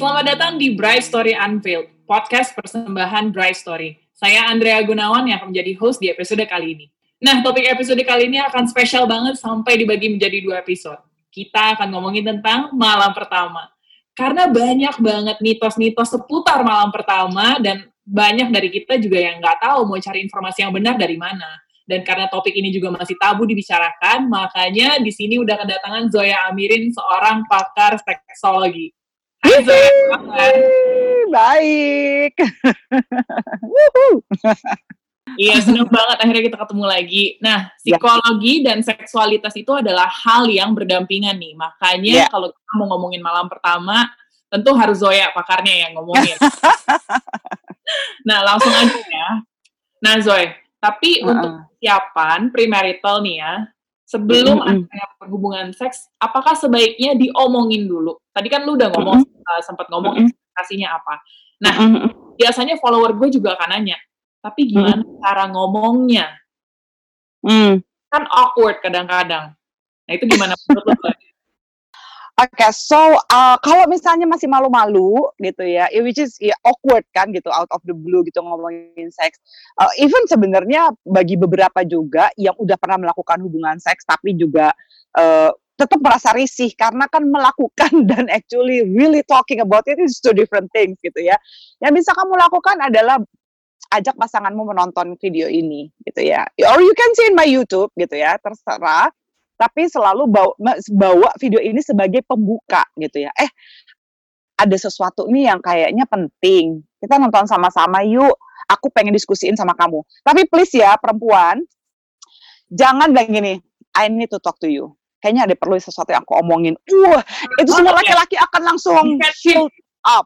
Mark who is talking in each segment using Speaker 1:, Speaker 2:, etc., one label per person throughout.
Speaker 1: Selamat datang di Bright Story Unveiled, podcast persembahan Bright Story. Saya Andrea Gunawan yang akan menjadi host di episode kali ini. Nah, topik episode kali ini akan spesial banget sampai dibagi menjadi dua episode. Kita akan ngomongin tentang malam pertama. Karena banyak banget mitos-mitos seputar malam pertama dan banyak dari kita juga yang nggak tahu mau cari informasi yang benar dari mana. Dan karena topik ini juga masih tabu dibicarakan, makanya di sini udah kedatangan Zoya Amirin, seorang pakar seksologi.
Speaker 2: Baik.
Speaker 1: Iya, seneng banget akhirnya kita ketemu lagi. Nah,
Speaker 2: Ya.
Speaker 1: psikologi dan seksualitas itu adalah hal yang berdampingan nih. Makanya
Speaker 2: Ya.
Speaker 1: kalau kita mau ngomongin malam pertama, tentu harus Zoya pakarnya yang ngomongin. nah, langsung aja ya. Nah, Zoy, tapi
Speaker 2: Heeh.
Speaker 1: untuk persiapan premarital nih ya, sebelum
Speaker 2: Mm-mm.
Speaker 1: ada hubungan seks, apakah sebaiknya diomongin dulu? Tadi kan lu udah ngomong, uh, sempat ngomong
Speaker 2: Mm-mm.
Speaker 1: ekspektasinya apa. Nah,
Speaker 2: Mm-mm.
Speaker 1: biasanya follower gue juga akan nanya, tapi gimana cara ngomongnya?
Speaker 2: Hmm.
Speaker 1: Kan awkward kadang-kadang. Nah, itu gimana menurut lo?
Speaker 2: Oke, so uh, kalau misalnya masih malu-malu gitu ya, eh, which is ya, awkward kan gitu, out of the blue gitu ngomongin seks. Uh, even sebenarnya bagi beberapa juga yang udah pernah melakukan hubungan seks tapi juga uh, tetap merasa risih karena kan melakukan dan actually really talking about it is two different things gitu ya. Yang bisa kamu lakukan adalah ajak pasanganmu menonton video ini gitu ya. Or you can see in my YouTube gitu ya, terserah tapi selalu bawa, bawa video ini sebagai pembuka gitu ya. Eh, ada sesuatu nih yang kayaknya penting. Kita nonton sama-sama yuk. Aku pengen diskusiin sama kamu. Tapi please ya perempuan, jangan bilang gini, I need to talk to you. Kayaknya ada perlu sesuatu yang aku omongin. Wah, itu semua laki-laki akan langsung shield up.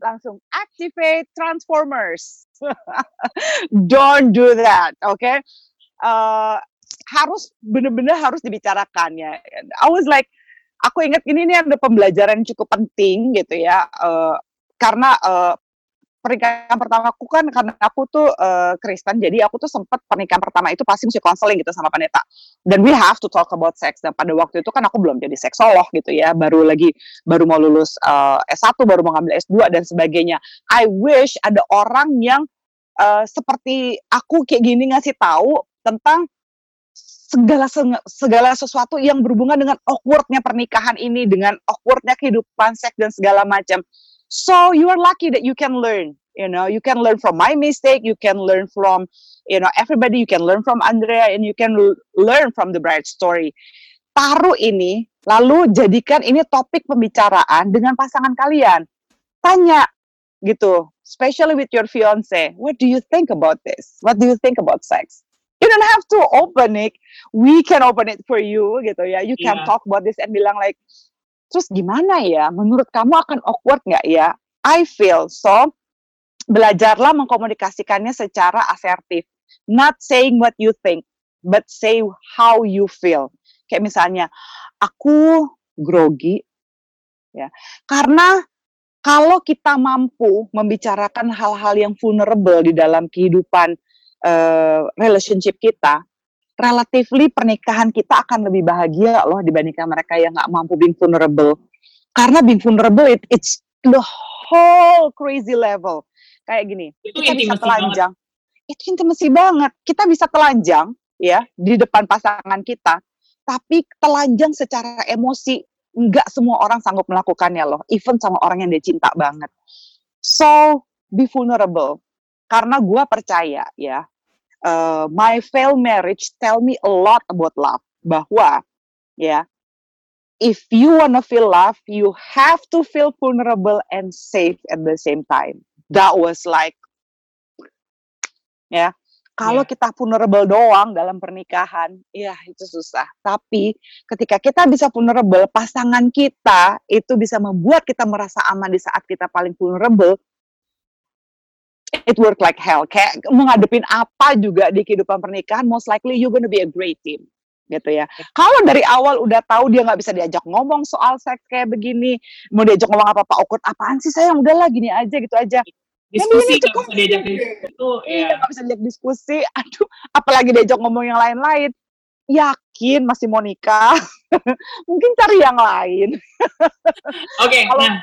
Speaker 2: Langsung activate transformers. Don't do that, oke? Eh, harus bener-bener harus dibicarakan ya. I was like, aku ingat ini nih ada pembelajaran cukup penting gitu ya, eh, karena eh, pernikahan pertamaku kan karena aku tuh eh, Kristen, jadi aku tuh sempat pernikahan pertama itu pasti mesti konseling gitu sama pendeta. Dan we have to talk about sex. Dan pada waktu itu kan aku belum jadi seksolog gitu ya, baru lagi baru mau lulus eh, S1, baru mau ngambil S2 dan sebagainya. I wish ada orang yang eh, seperti aku kayak gini ngasih tahu tentang segala segala sesuatu yang berhubungan dengan awkwardnya pernikahan ini, dengan awkwardnya kehidupan seks dan segala macam. So you are lucky that you can learn. You know, you can learn from my mistake, you can learn from you know everybody, you can learn from Andrea, and you can learn from the bright story. Taruh ini, lalu jadikan ini topik pembicaraan dengan pasangan kalian. Tanya gitu, especially with your fiance, what do you think about this? What do you think about sex? You don't have to open it. We can open it for you gitu ya. You can
Speaker 1: Iya.
Speaker 2: talk about this and bilang like, terus gimana ya? Menurut kamu akan awkward nggak ya? I feel so. Belajarlah mengkomunikasikannya secara asertif. Not saying what you think, but say how you feel. Kayak misalnya, aku grogi, ya. Karena kalau kita mampu membicarakan hal-hal yang vulnerable di dalam kehidupan eh, relationship kita, relatively pernikahan kita akan lebih bahagia loh dibandingkan mereka yang nggak mampu being vulnerable. Karena being vulnerable it, it's the whole crazy level. Kayak gini,
Speaker 1: Itu
Speaker 2: kita bisa
Speaker 1: intimasi banget.
Speaker 2: telanjang. Itu intimasi banget. Kita bisa telanjang ya di depan pasangan kita, tapi telanjang secara emosi nggak semua orang sanggup melakukannya loh. Even sama orang yang dia cinta banget. So be vulnerable. Karena gua percaya ya, uh, my failed marriage tell me a lot about love. Bahwa ya, if you wanna feel love, you have to feel vulnerable and safe at the same time. That was like, ya, kalau
Speaker 1: Iya.
Speaker 2: kita vulnerable doang dalam pernikahan, ya itu susah. Tapi ketika kita bisa vulnerable, pasangan kita itu bisa membuat kita merasa aman di saat kita paling vulnerable. It work like hell. Kayak menghadapin apa juga di kehidupan pernikahan, most likely you're gonna be a great team gitu ya. Kalau dari awal udah tahu dia nggak bisa diajak ngomong soal seks kayak begini, mau diajak ngomong apa-apa awkward, apaan sih sayang udahlah gini aja gitu aja.
Speaker 1: Diskusi
Speaker 2: ini
Speaker 1: nggak
Speaker 2: cukup
Speaker 1: bisa diajak diskusi itu,
Speaker 2: Iya,
Speaker 1: ya.
Speaker 2: nggak bisa diajak diskusi. Aduh, apalagi diajak ngomong yang lain-lain. Yakin masih mau nikah? Mungkin cari yang lain.
Speaker 1: Oke,
Speaker 2: Kalau-
Speaker 1: nah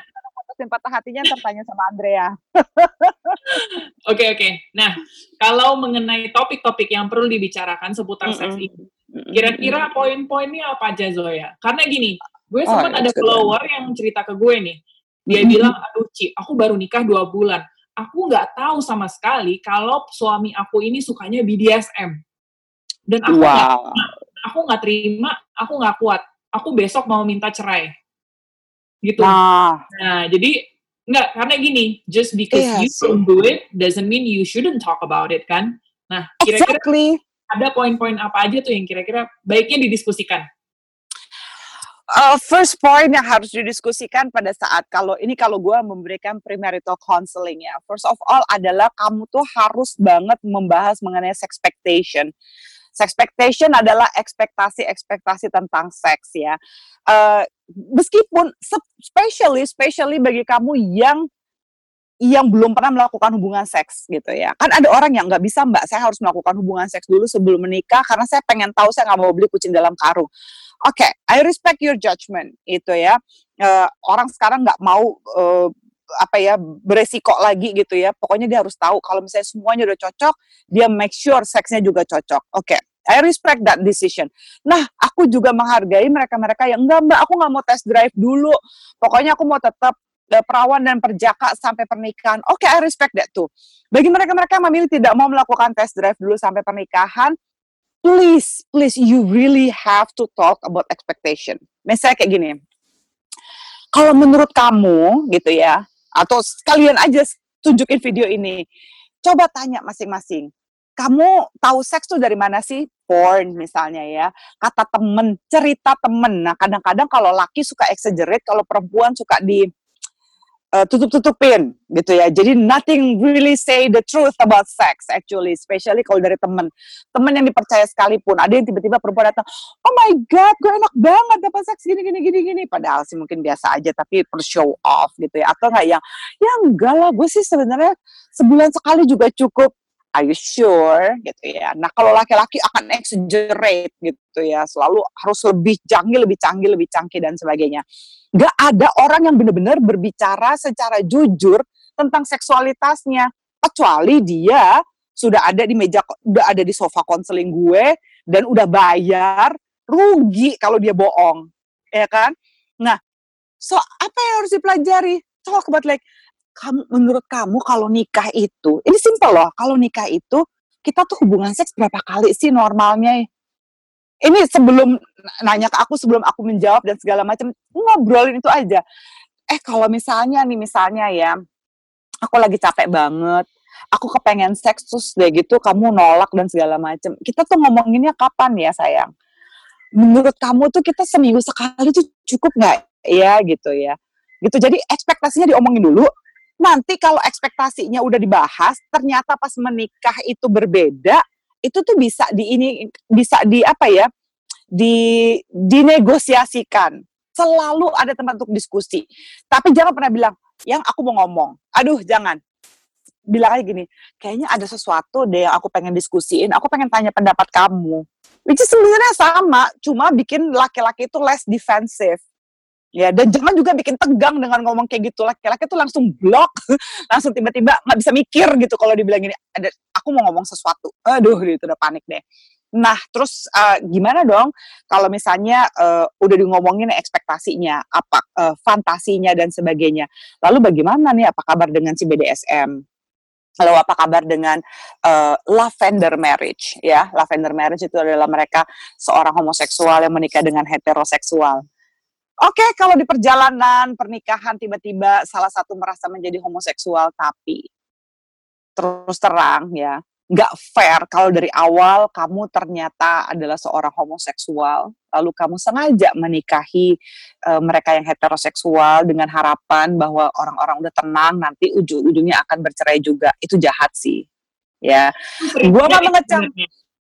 Speaker 2: dapetin patah hatinya ntar tanya sama Andrea.
Speaker 1: Oke oke. Nah, kalau mengenai topik-topik yang perlu dibicarakan seputar
Speaker 2: Mm-mm.
Speaker 1: seks ini, kira-kira poin-poinnya apa aja Zoya? Karena gini, gue
Speaker 2: Oh,
Speaker 1: sempat ada
Speaker 2: that's good
Speaker 1: follower yang cerita ke gue nih. Dia
Speaker 2: Mm-mm.
Speaker 1: bilang, aduh Ci, aku baru nikah dua bulan. Aku nggak tahu sama sekali kalau suami aku ini sukanya BDSM. Dan aku nggak
Speaker 2: Wow.
Speaker 1: aku nggak terima, aku nggak kuat. Aku besok mau minta cerai. Gitu.
Speaker 2: Nah,
Speaker 1: Nah, jadi nggak karena gini, just because
Speaker 2: Iya
Speaker 1: you don't do it doesn't mean you shouldn't talk about it kan? Nah, kira-kira
Speaker 2: exactly.
Speaker 1: ada poin-poin apa aja tuh yang kira-kira baiknya didiskusikan?
Speaker 2: Uh, first point yang harus didiskusikan pada saat kalau ini kalau gue memberikan premarital counseling ya. First of all adalah kamu tuh harus banget membahas mengenai sexpectation. Sexpectation adalah ekspektasi-ekspektasi tentang seks ya. Uh, meskipun especially especially bagi kamu yang yang belum pernah melakukan hubungan seks gitu ya. Kan ada orang yang nggak bisa mbak, saya harus melakukan hubungan seks dulu sebelum menikah karena saya pengen tahu saya nggak mau beli kucing dalam karung. Oke, I respect your judgment itu ya. Eh, orang sekarang nggak mau eh, apa ya beresiko lagi gitu ya. Pokoknya dia harus tahu kalau misalnya semuanya udah cocok, dia make sure seksnya juga cocok. Oke, I respect that decision. Nah, aku juga menghargai mereka-mereka yang enggak mbak, aku nggak mau test drive dulu. Pokoknya aku mau tetap eh, perawan dan perjaka sampai pernikahan. Oke, I respect that too. Bagi mereka-mereka yang memilih tidak mau melakukan test drive dulu sampai pernikahan, please, please, you really have to talk about expectation. Misalnya kayak gini, kalau menurut kamu gitu ya, atau sekalian aja tunjukin video ini, coba tanya masing-masing, kamu tahu seks tuh dari mana sih? Porn misalnya ya, kata temen, cerita temen. Nah kadang-kadang kalau laki suka exaggerate, kalau perempuan suka di uh, tutup-tutupin gitu ya. Jadi nothing really say the truth about sex actually, especially kalau dari temen. Temen yang dipercaya sekalipun, ada yang tiba-tiba perempuan datang, oh my god, gue enak banget dapat seks gini gini gini gini. Padahal sih mungkin biasa aja, tapi per show off gitu ya. Atau nggak yang, ya enggak lah, gue sih sebenarnya sebulan sekali juga cukup. Are you sure? Gitu ya. Nah kalau laki-laki akan exaggerate gitu ya, selalu harus lebih canggih, lebih canggih, lebih canggih dan sebagainya. Nggak ada orang yang benar-benar berbicara secara jujur tentang seksualitasnya. Kecuali dia sudah ada di meja udah ada di sofa konseling gue dan udah bayar rugi kalau dia bohong. Ya kan? Nah so apa yang harus dipelajari? Talk about like kamu menurut kamu kalau nikah itu ini simple loh kalau nikah itu kita tuh hubungan seks berapa kali sih normalnya? Ini sebelum nanya ke aku sebelum aku menjawab dan segala macam ngobrolin itu aja. Eh kalau misalnya nih misalnya ya aku lagi capek banget aku kepengen seks terus deh gitu kamu nolak dan segala macam. Kita tuh ngomonginnya kapan ya sayang? Menurut kamu tuh kita seminggu sekali tuh cukup nggak? Ya gitu ya. Gitu jadi ekspektasinya diomongin dulu nanti kalau ekspektasinya udah dibahas ternyata pas menikah itu berbeda itu tuh bisa di ini bisa di apa ya di dinegosiasikan. Selalu ada tempat untuk diskusi. Tapi jangan pernah bilang yang aku mau ngomong. Aduh jangan. Bilang aja gini kayaknya ada sesuatu deh yang aku pengen diskusiin aku pengen tanya pendapat kamu. Which is sebenarnya sama cuma bikin laki-laki itu less defensive ya dan jangan juga bikin tegang dengan ngomong kayak gitu. Laki-laki tuh langsung blok langsung tiba-tiba nggak bisa mikir gitu kalau dibilang gini. Ada aku mau ngomong sesuatu. Aduh gitu udah panik deh. Nah terus uh, gimana dong kalau misalnya uh, udah di ngomongin ekspektasinya apa uh, fantasinya dan sebagainya. Lalu bagaimana nih apa kabar dengan si BDSM lalu apa kabar dengan uh, lavender marriage ya? Lavender marriage itu adalah mereka seorang homoseksual yang menikah dengan heteroseksual Oke, okay, kalau di perjalanan pernikahan tiba-tiba salah satu merasa menjadi homoseksual, tapi terus terang ya, nggak fair kalau dari awal kamu ternyata adalah seorang homoseksual, lalu kamu sengaja menikahi uh, mereka yang heteroseksual dengan harapan bahwa orang-orang udah tenang, nanti ujung-ujungnya akan bercerai juga, itu jahat sih, ya. Gue nggak mengecam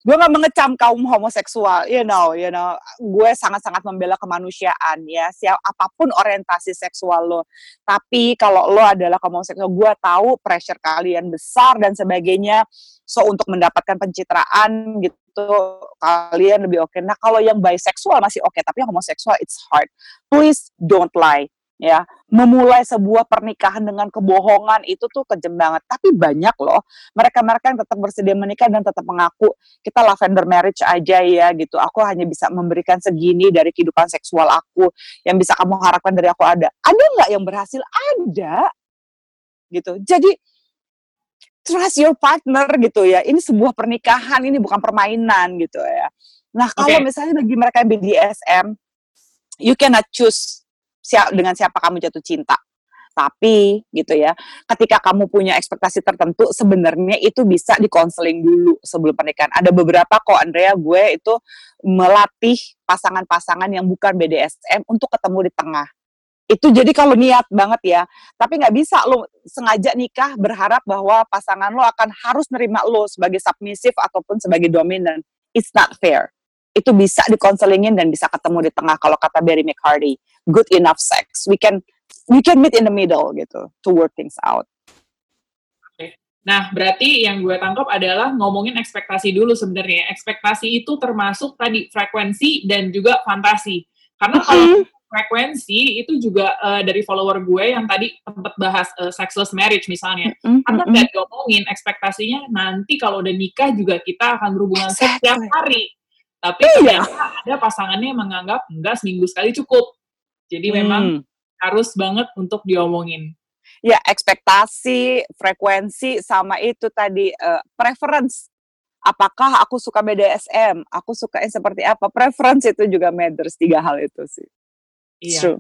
Speaker 2: gue gak mengecam kaum homoseksual, you know, you know, gue sangat-sangat membela kemanusiaan ya, siap apa pun orientasi seksual lo. Tapi kalau lo adalah homoseksual, gue tahu pressure kalian besar dan sebagainya. So untuk mendapatkan pencitraan gitu, kalian lebih oke. Okay. Nah kalau yang bisexual masih oke, okay, tapi yang homoseksual it's hard. Please don't lie. Ya. Memulai sebuah pernikahan dengan kebohongan itu tuh kejam banget. Tapi banyak loh mereka-mereka yang tetap bersedia menikah dan tetap mengaku kita lavender marriage aja ya gitu. Aku hanya bisa memberikan segini dari kehidupan seksual aku yang bisa kamu harapkan dari aku ada. Ada nggak yang berhasil? Ada. Gitu. Jadi trust your partner gitu ya. Ini sebuah pernikahan ini bukan permainan gitu ya. Nah kalau okay. misalnya bagi mereka yang BDSM you cannot choose siap dengan siapa kamu jatuh cinta. Tapi gitu ya, ketika kamu punya ekspektasi tertentu, sebenarnya itu bisa dikonseling dulu sebelum pernikahan. Ada beberapa kok Andrea, gue itu melatih pasangan-pasangan yang bukan BDSM untuk ketemu di tengah. Itu jadi kalau niat banget ya, tapi nggak bisa lo sengaja nikah berharap bahwa pasangan lo akan harus nerima lo sebagai submissive ataupun sebagai dominan. It's not fair itu bisa dikonselingin dan bisa ketemu di tengah kalau kata Barry McCarty good enough sex we can we can meet in the middle gitu to work things out
Speaker 1: Nah, berarti yang gue tangkap adalah ngomongin ekspektasi dulu sebenarnya. Ekspektasi itu termasuk tadi frekuensi dan juga fantasi. Karena kalau frekuensi itu juga uh, dari follower gue yang tadi tempat bahas uh, sexless marriage misalnya. Karena nggak diomongin ekspektasinya nanti kalau udah nikah juga kita akan berhubungan setiap hari. Tapi iya. ada pasangannya yang menganggap enggak seminggu sekali cukup. Jadi hmm. memang harus banget untuk diomongin.
Speaker 2: Ya, ekspektasi, frekuensi sama itu tadi uh, preference. Apakah aku suka BDSM? Aku suka yang seperti apa? Preference itu juga matters tiga hal itu sih.
Speaker 1: Iya. True.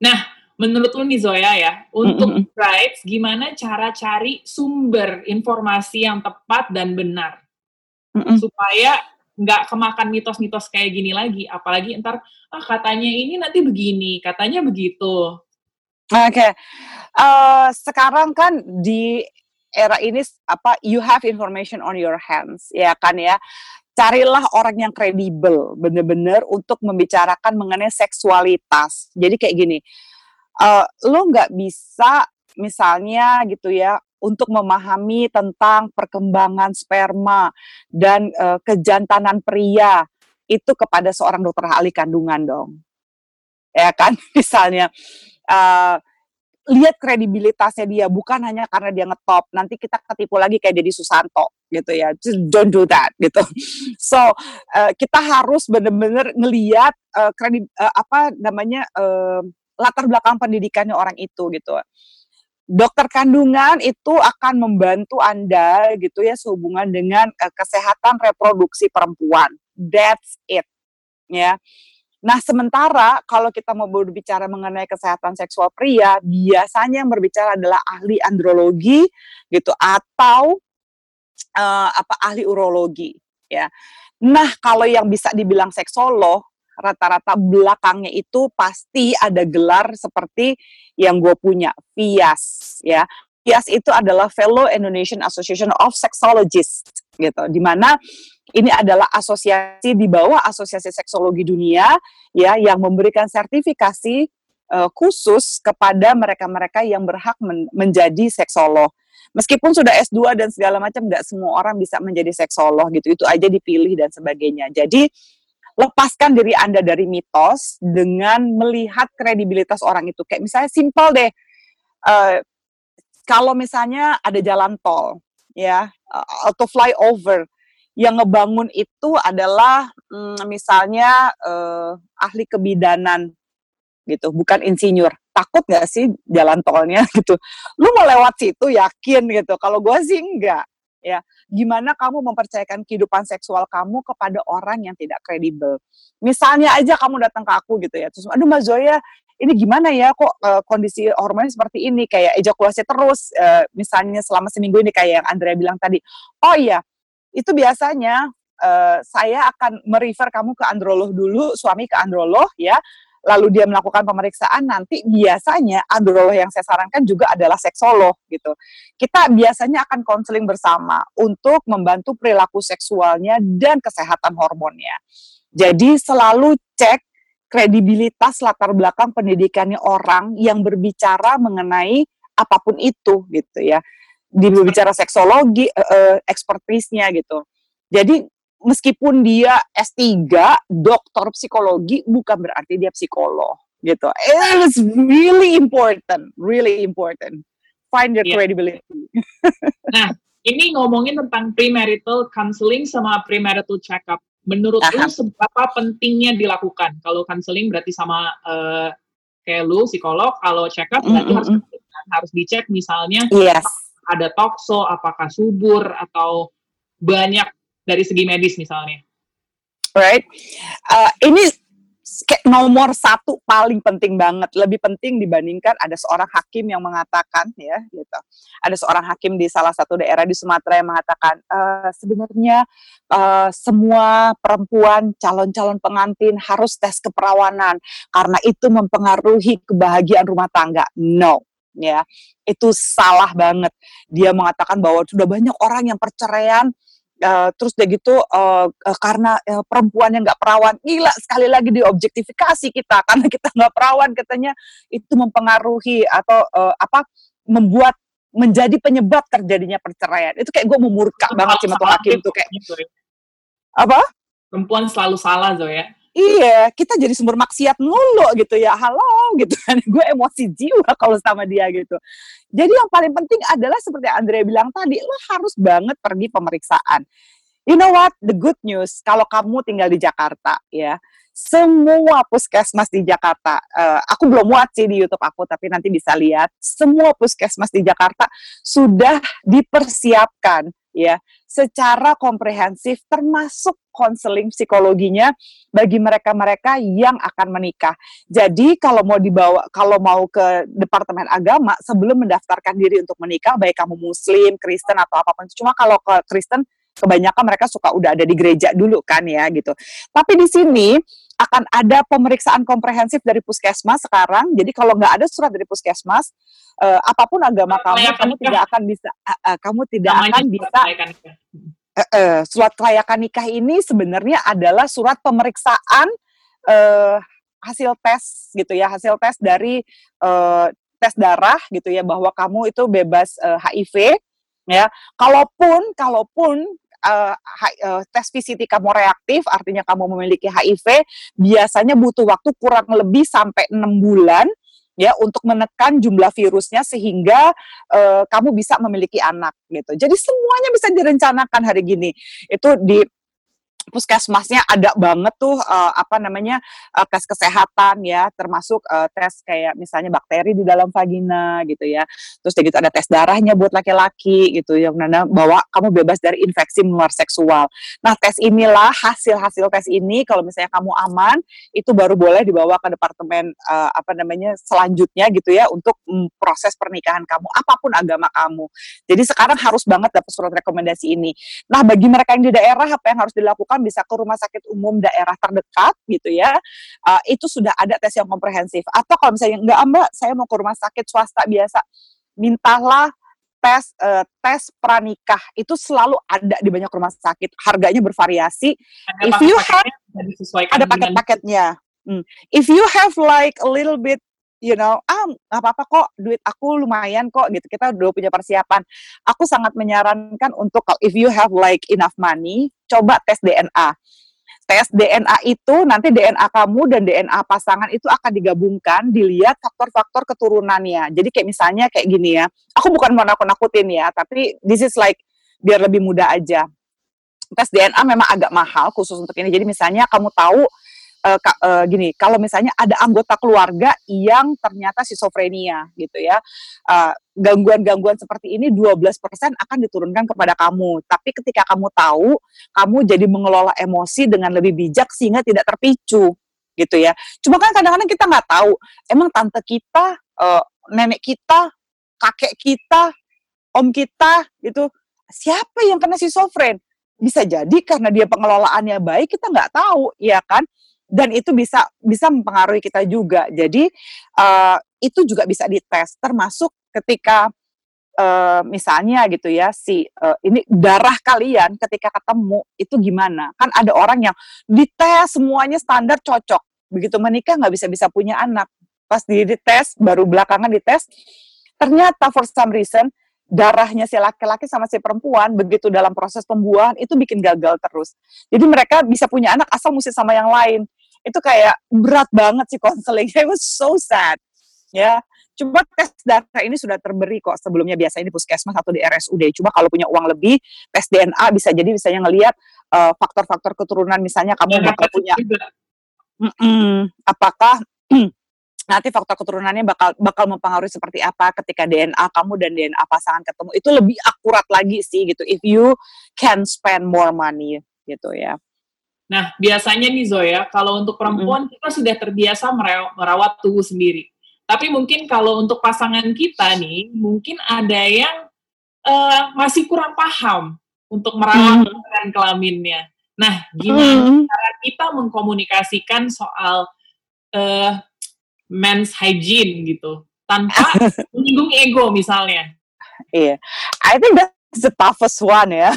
Speaker 1: Nah, menurut lu nih Zoya ya, untuk mm -hmm. brides gimana cara cari sumber informasi yang tepat dan benar? Mm -hmm. Supaya nggak kemakan mitos-mitos kayak gini lagi. Apalagi ntar ah katanya ini nanti begini katanya begitu.
Speaker 2: Oke. Okay. uh, eh, sekarang kan di era ini apa you have information on your hands ya kan ya? Carilah orang yang kredibel bener-bener untuk membicarakan mengenai seksualitas. Jadi kayak gini uh, lo nggak bisa misalnya gitu ya untuk memahami tentang perkembangan sperma dan uh, kejantanan pria itu kepada seorang dokter ahli kandungan dong. Ya kan, misalnya uh, lihat kredibilitasnya dia bukan hanya karena dia ngetop. Nanti kita ketipu lagi kayak jadi Susanto gitu ya. Just don't do that gitu. So uh, kita harus benar-benar ngelihat uh, kredit uh, apa namanya uh, latar belakang pendidikannya orang itu gitu dokter kandungan itu akan membantu Anda gitu ya sehubungan dengan uh, kesehatan reproduksi perempuan. That's it. Ya. Nah, sementara kalau kita mau berbicara mengenai kesehatan seksual pria, biasanya yang berbicara adalah ahli andrologi gitu atau uh, apa ahli urologi ya. Nah, kalau yang bisa dibilang seksolog rata-rata belakangnya itu pasti ada gelar seperti yang gue punya, FIAS ya. FIAS itu adalah Fellow Indonesian Association of Sexologists gitu, di mana ini adalah asosiasi di bawah Asosiasi Seksologi Dunia ya yang memberikan sertifikasi uh, khusus kepada mereka-mereka yang berhak men menjadi seksolog. Meskipun sudah S2 dan segala macam, nggak semua orang bisa menjadi seksolog gitu. Itu aja dipilih dan sebagainya. Jadi lepaskan diri Anda dari mitos dengan melihat kredibilitas orang itu. Kayak misalnya simpel deh, uh, kalau misalnya ada jalan tol, ya, uh, atau flyover, yang ngebangun itu adalah um, misalnya uh, ahli kebidanan gitu, bukan insinyur. Takut nggak sih jalan tolnya gitu? Lu mau lewat situ yakin gitu? Kalau gue sih enggak ya gimana kamu mempercayakan kehidupan seksual kamu kepada orang yang tidak kredibel. Misalnya aja kamu datang ke aku gitu ya terus aduh mbak Zoya ini gimana ya kok uh, kondisi hormonnya seperti ini? Kayak ejakulasi terus uh, misalnya selama seminggu ini kayak yang Andrea bilang tadi. Oh iya itu biasanya uh, saya akan merefer kamu ke androlog dulu suami ke androlog ya lalu dia melakukan pemeriksaan nanti biasanya androlog yang saya sarankan juga adalah seksolog gitu. Kita biasanya akan konseling bersama untuk membantu perilaku seksualnya dan kesehatan hormonnya. Jadi selalu cek kredibilitas latar belakang pendidikannya orang yang berbicara mengenai apa pun itu gitu ya. Di berbicara seksologi, uh, ekspertisnya gitu. Jadi meskipun dia S3, doktor psikologi, bukan berarti dia psikolog gitu. It's really important, really important. Find your
Speaker 1: Yeah.
Speaker 2: credibility.
Speaker 1: Nah, ini ngomongin tentang premarital counseling sama premarital check-up. Menurut lu
Speaker 2: Aha.
Speaker 1: seberapa pentingnya dilakukan? Kalau counseling berarti sama eh, kayak lu psikolog, kalau check-up berarti
Speaker 2: Mm,
Speaker 1: harus
Speaker 2: mm,
Speaker 1: harus dicek misalnya
Speaker 2: Yes.
Speaker 1: ada tokso, apakah subur atau banyak dari segi medis misalnya.
Speaker 2: right? Uh, ini nomor satu paling penting banget, lebih penting dibandingkan ada seorang hakim yang mengatakan ya, gitu. Ada seorang hakim di salah satu daerah di Sumatera yang mengatakan "Eh, sebenarnya eh, semua perempuan calon-calon pengantin harus tes keperawanan karena itu mempengaruhi kebahagiaan rumah tangga. No, ya itu salah banget. Dia mengatakan bahwa sudah banyak orang yang perceraian Eh, terus udah gitu eh, eh, karena eh, perempuan yang nggak perawan gila sekali lagi diobjektifikasi kita karena kita nggak perawan katanya itu mempengaruhi atau eh, apa membuat menjadi penyebab terjadinya perceraian itu kayak gue memurka
Speaker 1: Itu
Speaker 2: banget sih sama tuh hakim tuh kayak
Speaker 1: gitu ya.
Speaker 2: apa
Speaker 1: Perempuan selalu salah Zoya.
Speaker 2: Iya kita jadi sumber maksiat mulu gitu ya. Halo gitu kan. Gue emosi jiwa kalau sama dia gitu. Jadi yang paling penting adalah seperti Andrea bilang tadi lo harus banget pergi pemeriksaan. You know what? The good news kalau kamu tinggal di Jakarta ya semua puskesmas di Jakarta eh, aku belum muat sih di YouTube aku tapi nanti bisa lihat semua puskesmas di Jakarta sudah dipersiapkan ya secara komprehensif termasuk konseling psikologinya bagi mereka-mereka yang akan menikah. Jadi kalau mau dibawa kalau mau ke departemen agama sebelum mendaftarkan diri untuk menikah baik kamu muslim, Kristen atau apa pun. Cuma kalau ke Kristen kebanyakan mereka suka udah ada di gereja dulu kan ya gitu. Tapi di sini akan ada pemeriksaan komprehensif dari puskesmas sekarang. Jadi kalau nggak ada surat dari puskesmas, eh, apa pun agama kamu,
Speaker 1: Kelayakan
Speaker 2: kamu
Speaker 1: nikah.
Speaker 2: tidak akan bisa, eh, eh, kamu tidak
Speaker 1: Namanya
Speaker 2: akan bisa. Eh, eh, surat kelayakan nikah ini sebenarnya adalah surat pemeriksaan eh, hasil tes gitu ya, hasil tes dari eh, tes darah gitu ya bahwa kamu itu bebas eh, HIV ya. Kalaupun kalaupun eh, H- eh, tes VCT kamu reaktif, artinya kamu memiliki HIV, biasanya butuh waktu kurang lebih sampai enam bulan ya untuk menekan jumlah virusnya sehingga eh, kamu bisa memiliki anak gitu. Jadi semuanya bisa direncanakan hari gini. Itu di puskesmasnya ada banget tuh eh, apa namanya eh, tes kesehatan ya termasuk eh, tes kayak misalnya bakteri di dalam vagina gitu ya. Terus gitu ada tes darahnya buat laki-laki gitu yang mana bahwa kamu bebas dari infeksi menular seksual. Nah tes inilah hasil-hasil tes ini kalau misalnya kamu aman itu baru boleh dibawa ke departemen eh, apa namanya selanjutnya gitu ya untuk mm, proses pernikahan kamu apa pun agama kamu. Jadi sekarang harus banget dapat surat rekomendasi ini. Nah, bagi mereka yang di daerah apa yang harus dilakukan bisa ke rumah sakit umum daerah terdekat gitu ya. Uh, itu sudah ada tes yang komprehensif. Atau kalau misalnya enggak Mbak, saya mau ke rumah sakit swasta biasa, mintalah tes eh, tes pranikah. Itu selalu ada di banyak rumah sakit. Harganya bervariasi.
Speaker 1: Ada
Speaker 2: If you
Speaker 1: disesuaikan
Speaker 2: Ada paket-paketnya. Hmm. If you have like a little bit you know, ah nggak apa-apa kok, duit aku lumayan kok gitu. Kita udah punya persiapan. Aku sangat menyarankan untuk kalau if you have like enough money, coba tes DNA. Tes DNA itu nanti DNA kamu dan DNA pasangan itu akan digabungkan, dilihat faktor-faktor keturunannya. Jadi kayak misalnya kayak gini ya. Aku bukan mau nakut-nakutin ya, tapi this is like biar lebih mudah aja. Tes DNA memang agak mahal khusus untuk ini. Jadi misalnya kamu tahu ka- eh, gini, kalau misalnya ada anggota keluarga yang ternyata schizophrenia gitu ya, eh, gangguan-gangguan seperti ini 12% akan diturunkan kepada kamu. Tapi ketika kamu tahu, kamu jadi mengelola emosi dengan lebih bijak sehingga tidak terpicu gitu ya. Cuma kan kadang-kadang kita nggak tahu, emang tante kita, eh, nenek kita, kakek kita, om kita gitu, siapa yang kena schizofren? Bisa jadi karena dia pengelolaannya baik, kita nggak tahu, ya kan? Dan itu bisa bisa mempengaruhi kita juga. Jadi uh, itu juga bisa dites, termasuk ketika uh, misalnya gitu ya si uh, ini darah kalian ketika ketemu itu gimana? Kan ada orang yang dites semuanya standar cocok, begitu menikah nggak bisa bisa punya anak. Pas di dites baru belakangan dites, ternyata for some reason darahnya si laki-laki sama si perempuan begitu dalam proses pembuahan itu bikin gagal terus. Jadi mereka bisa punya anak asal mesti sama yang lain. itu kayak berat banget sih konseling. It was so sad. Ya, Coba tes darah ini sudah terberi kok sebelumnya biasanya di puskesmas atau di RSUD. Coba kalau punya uang lebih, tes DNA bisa jadi misalnya ngelihat uh, faktor-faktor keturunan misalnya kamu ya, bakal punya mm -mm, apakah nanti faktor keturunannya bakal bakal mempengaruhi seperti apa ketika DNA kamu dan DNA pasangan ketemu itu lebih akurat lagi sih gitu if you can spend more money gitu ya.
Speaker 1: Nah, biasanya nih Zoya, kalau untuk perempuan mm. kita sudah terbiasa merawat tubuh sendiri. Tapi mungkin kalau untuk pasangan kita nih, mungkin ada yang uh, masih kurang paham untuk merawat mm. kelaminnya. Nah, gimana mm. cara kita mengkomunikasikan soal uh, men's hygiene gitu tanpa menyinggung ego misalnya.
Speaker 2: Iya, yeah. I think that's the toughest one ya.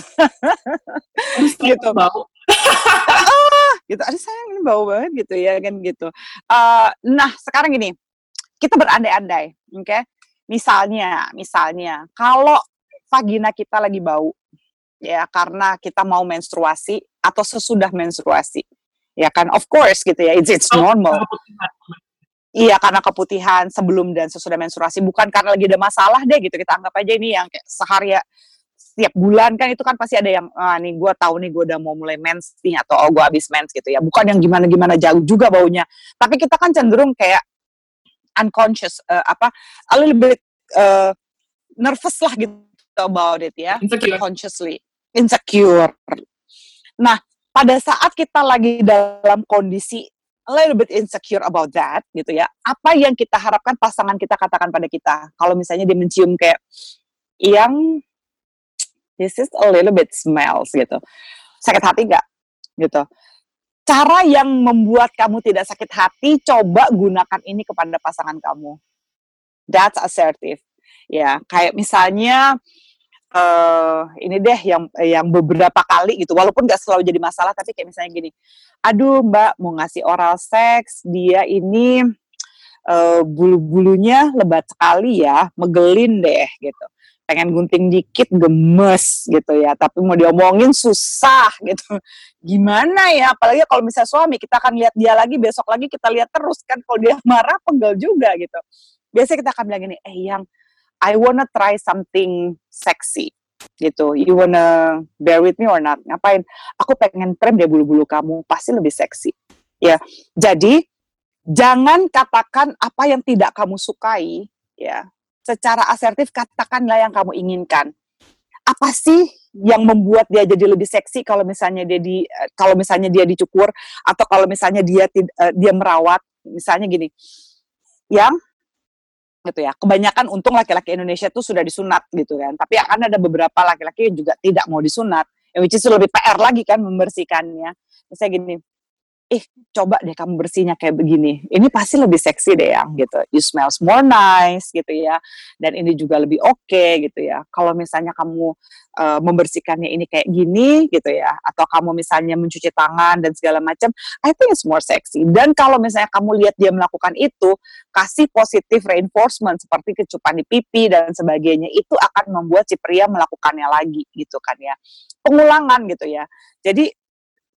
Speaker 1: gitu bau.
Speaker 2: ah, gitu. Ada sayang ini bau banget gitu ya kan gitu. Uh, nah sekarang gini, kita berandai-andai, oke? Okay? Misalnya, misalnya kalau vagina kita lagi bau, ya karena kita mau menstruasi atau sesudah menstruasi, ya kan? Of course gitu ya, it's, it's oh, normal. Iya karena keputihan sebelum dan sesudah menstruasi. Bukan karena lagi ada masalah deh gitu. Kita anggap aja ini yang kayak sehari ya setiap bulan kan itu kan pasti ada yang ah, nih gue tahu nih gue udah mau mulai mens nih atau oh gue habis mens gitu ya. Bukan yang gimana gimana jauh juga baunya. Tapi kita kan cenderung kayak unconscious uh, apa a little bit uh, nervous lah gitu about it ya. Insecure. consciously. Insecure. Nah pada saat kita lagi dalam kondisi a little bit insecure about that gitu ya. Apa yang kita harapkan pasangan kita katakan pada kita? Kalau misalnya dia mencium kayak yang this is a little bit smells gitu. Sakit hati nggak? Gitu. Cara yang membuat kamu tidak sakit hati, coba gunakan ini kepada pasangan kamu. That's assertive. Ya, kayak misalnya uh, ini deh yang yang beberapa kali gitu walaupun gak selalu jadi masalah tapi kayak misalnya gini aduh mbak mau ngasih oral seks dia ini uh, bulu-bulunya lebat sekali ya megelin deh gitu. Pengen gunting dikit gemes gitu ya tapi mau diomongin susah gitu. Gimana ya apalagi kalau misalnya suami kita akan lihat dia lagi besok lagi kita lihat terus kan kalau dia marah pegel juga gitu. Biasanya kita akan bilang gini eh yang I wanna try something sexy gitu. You wanna bear with me or not? Ngapain? Aku pengen trim deh bulu-bulu kamu, pasti lebih seksi. Ya, jadi jangan katakan apa yang tidak kamu sukai, ya. Secara asertif katakanlah yang kamu inginkan. Apa sih yang membuat dia jadi lebih seksi kalau misalnya dia di kalau misalnya dia dicukur atau kalau misalnya dia uh, dia merawat misalnya gini yang gitu ya. Kebanyakan untung laki-laki Indonesia tuh sudah disunat gitu kan. Tapi akan ada beberapa laki-laki yang juga tidak mau disunat. Yang which is lebih PR lagi kan membersihkannya. Misalnya gini, ih coba deh kamu bersihnya kayak begini. Ini pasti lebih seksi deh yang gitu. You smells more nice gitu ya. Dan ini juga lebih oke okay, gitu ya. Kalau misalnya kamu uh, membersihkannya ini kayak gini gitu ya. Atau kamu misalnya mencuci tangan dan segala macam. I think it's more sexy. Dan kalau misalnya kamu lihat dia melakukan itu, kasih positif reinforcement seperti kecupan di pipi dan sebagainya. Itu akan membuat si pria melakukannya lagi gitu kan ya. Pengulangan gitu ya. Jadi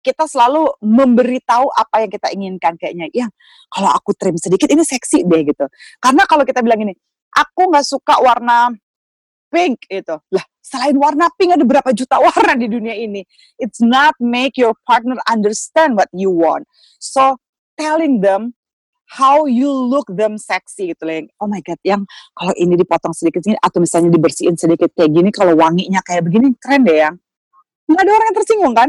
Speaker 2: kita selalu memberitahu apa yang kita inginkan kayaknya ya kalau aku trim sedikit ini seksi deh gitu. Karena kalau kita bilang ini aku nggak suka warna pink itu lah selain warna pink ada berapa juta warna di dunia ini? It's not make your partner understand what you want. So telling them how you look them sexy gitu loh oh my god yang kalau ini dipotong sedikit ini atau misalnya dibersihin sedikit kayak gini kalau wanginya kayak begini keren deh yang nggak ada orang yang tersinggung kan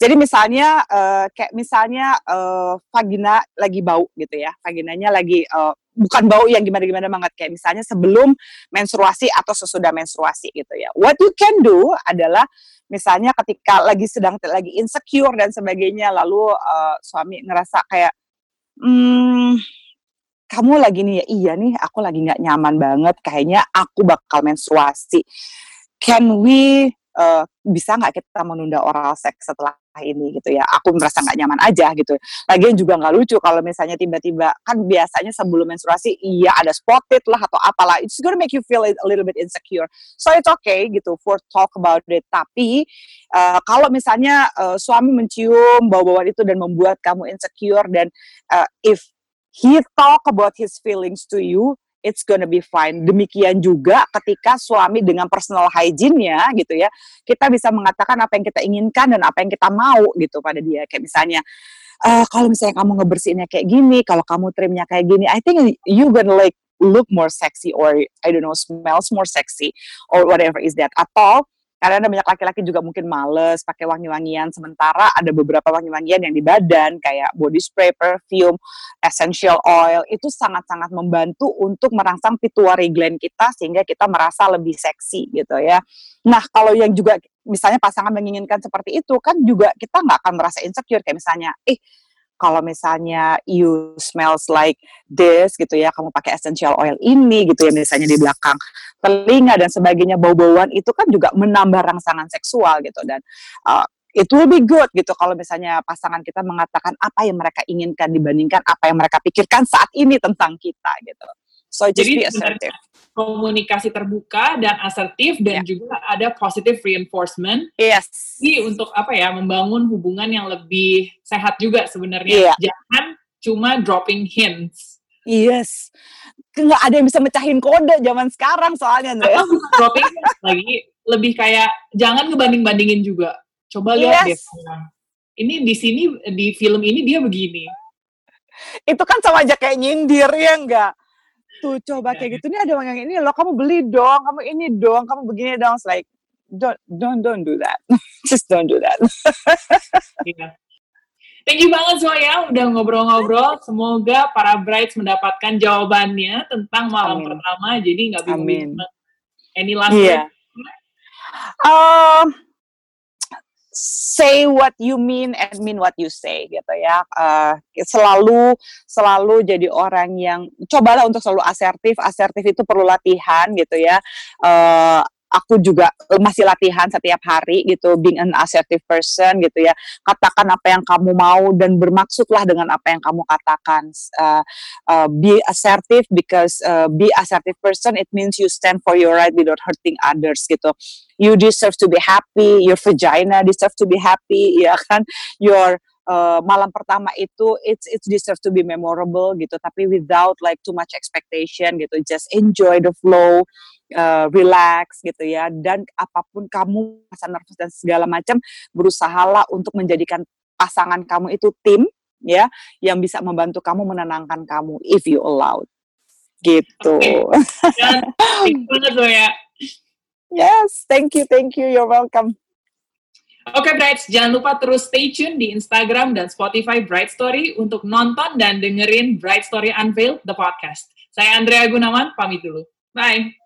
Speaker 2: jadi misalnya uh, kayak misalnya uh, vagina lagi bau gitu ya, vaginanya lagi uh, bukan bau yang gimana-gimana banget kayak misalnya sebelum menstruasi atau sesudah menstruasi gitu ya. What you can do adalah misalnya ketika lagi sedang lagi insecure dan sebagainya lalu uh, suami ngerasa kayak hmm, kamu lagi nih ya iya nih aku lagi nggak nyaman banget kayaknya aku bakal menstruasi. Can we uh, bisa nggak kita menunda oral seks setelah ini gitu ya? Aku merasa nggak nyaman aja gitu. Lagian juga nggak lucu kalau misalnya tiba-tiba kan biasanya sebelum menstruasi iya ada spotted lah atau apalah it's gonna make you feel a little bit insecure. So it's okay gitu for talk about it. Tapi uh, kalau misalnya uh, suami mencium bau-bauan itu dan membuat kamu insecure dan uh, if he talk about his feelings to you it's gonna be fine. Demikian juga ketika suami dengan personal hygiene-nya gitu ya, kita bisa mengatakan apa yang kita inginkan dan apa yang kita mau gitu pada dia. Kayak misalnya, uh, kalau misalnya kamu ngebersihinnya kayak gini, kalau kamu trimnya kayak gini, I think you gonna like look more sexy or I don't know smells more sexy or whatever is that. Atau karena ada banyak laki-laki juga mungkin males pakai wangi-wangian sementara ada beberapa wangi-wangian yang di badan kayak body spray, perfume, essential oil itu sangat-sangat membantu untuk merangsang pituitary gland kita sehingga kita merasa lebih seksi gitu ya. Nah, kalau yang juga misalnya pasangan menginginkan seperti itu kan juga kita nggak akan merasa insecure kayak misalnya, eh kalau misalnya you smells like this gitu ya, kamu pakai essential oil ini gitu ya misalnya di belakang telinga dan sebagainya bau-bauan itu kan juga menambah rangsangan seksual gitu dan uh, it will be good gitu kalau misalnya pasangan kita mengatakan apa yang mereka inginkan dibandingkan apa yang mereka pikirkan saat ini tentang kita gitu. So just
Speaker 1: Jadi
Speaker 2: be assertive.
Speaker 1: Komunikasi terbuka dan asertif dan yeah. juga ada positive reinforcement.
Speaker 2: Yes.
Speaker 1: Jadi untuk apa ya membangun hubungan yang lebih sehat juga sebenarnya. Yeah. Jangan cuma dropping hints.
Speaker 2: Yes. Nggak ada yang bisa mecahin kode zaman sekarang soalnya.
Speaker 1: Atau dropping lagi lebih kayak jangan ngebanding-bandingin juga. Coba lihat yes. deh. Ini di sini di film ini dia begini.
Speaker 2: Itu kan sama aja kayak nyindir ya enggak? Tuh coba kayak gitu ini ada yang ini loh kamu beli dong kamu ini dong kamu begini dong It's like don't don't don't do that just don't do that
Speaker 1: yeah. Thank you banget Zoya udah ngobrol-ngobrol. Semoga para brides mendapatkan jawabannya tentang malam Amin. pertama. Jadi nggak bingung. Any last yeah.
Speaker 2: Um, say what you mean and mean what you say gitu ya. Uh, selalu selalu jadi orang yang cobalah untuk selalu asertif. Asertif itu perlu latihan gitu ya. Uh, aku juga masih latihan setiap hari gitu being an assertive person gitu ya. Katakan apa yang kamu mau dan bermaksudlah dengan apa yang kamu katakan. Uh, uh, be assertive because uh, be assertive person it means you stand for your right without hurting others gitu. You deserve to be happy your vagina deserve to be happy ya kan? Your uh, malam pertama itu it's it's deserve to be memorable gitu tapi without like too much expectation gitu. Just enjoy the flow uh, relax gitu ya dan apa pun kamu rasa nervous dan segala macam berusahalah untuk menjadikan pasangan kamu itu tim ya yang bisa membantu kamu menenangkan kamu if you allowed gitu.
Speaker 1: Okay. ya.
Speaker 2: Yes, thank you, thank you, you're welcome.
Speaker 1: Oke okay, Bright, jangan lupa terus stay tune di Instagram dan Spotify Bright Story untuk nonton dan dengerin Bright Story Unveiled, the podcast. Saya Andrea Gunawan, pamit dulu. Bye!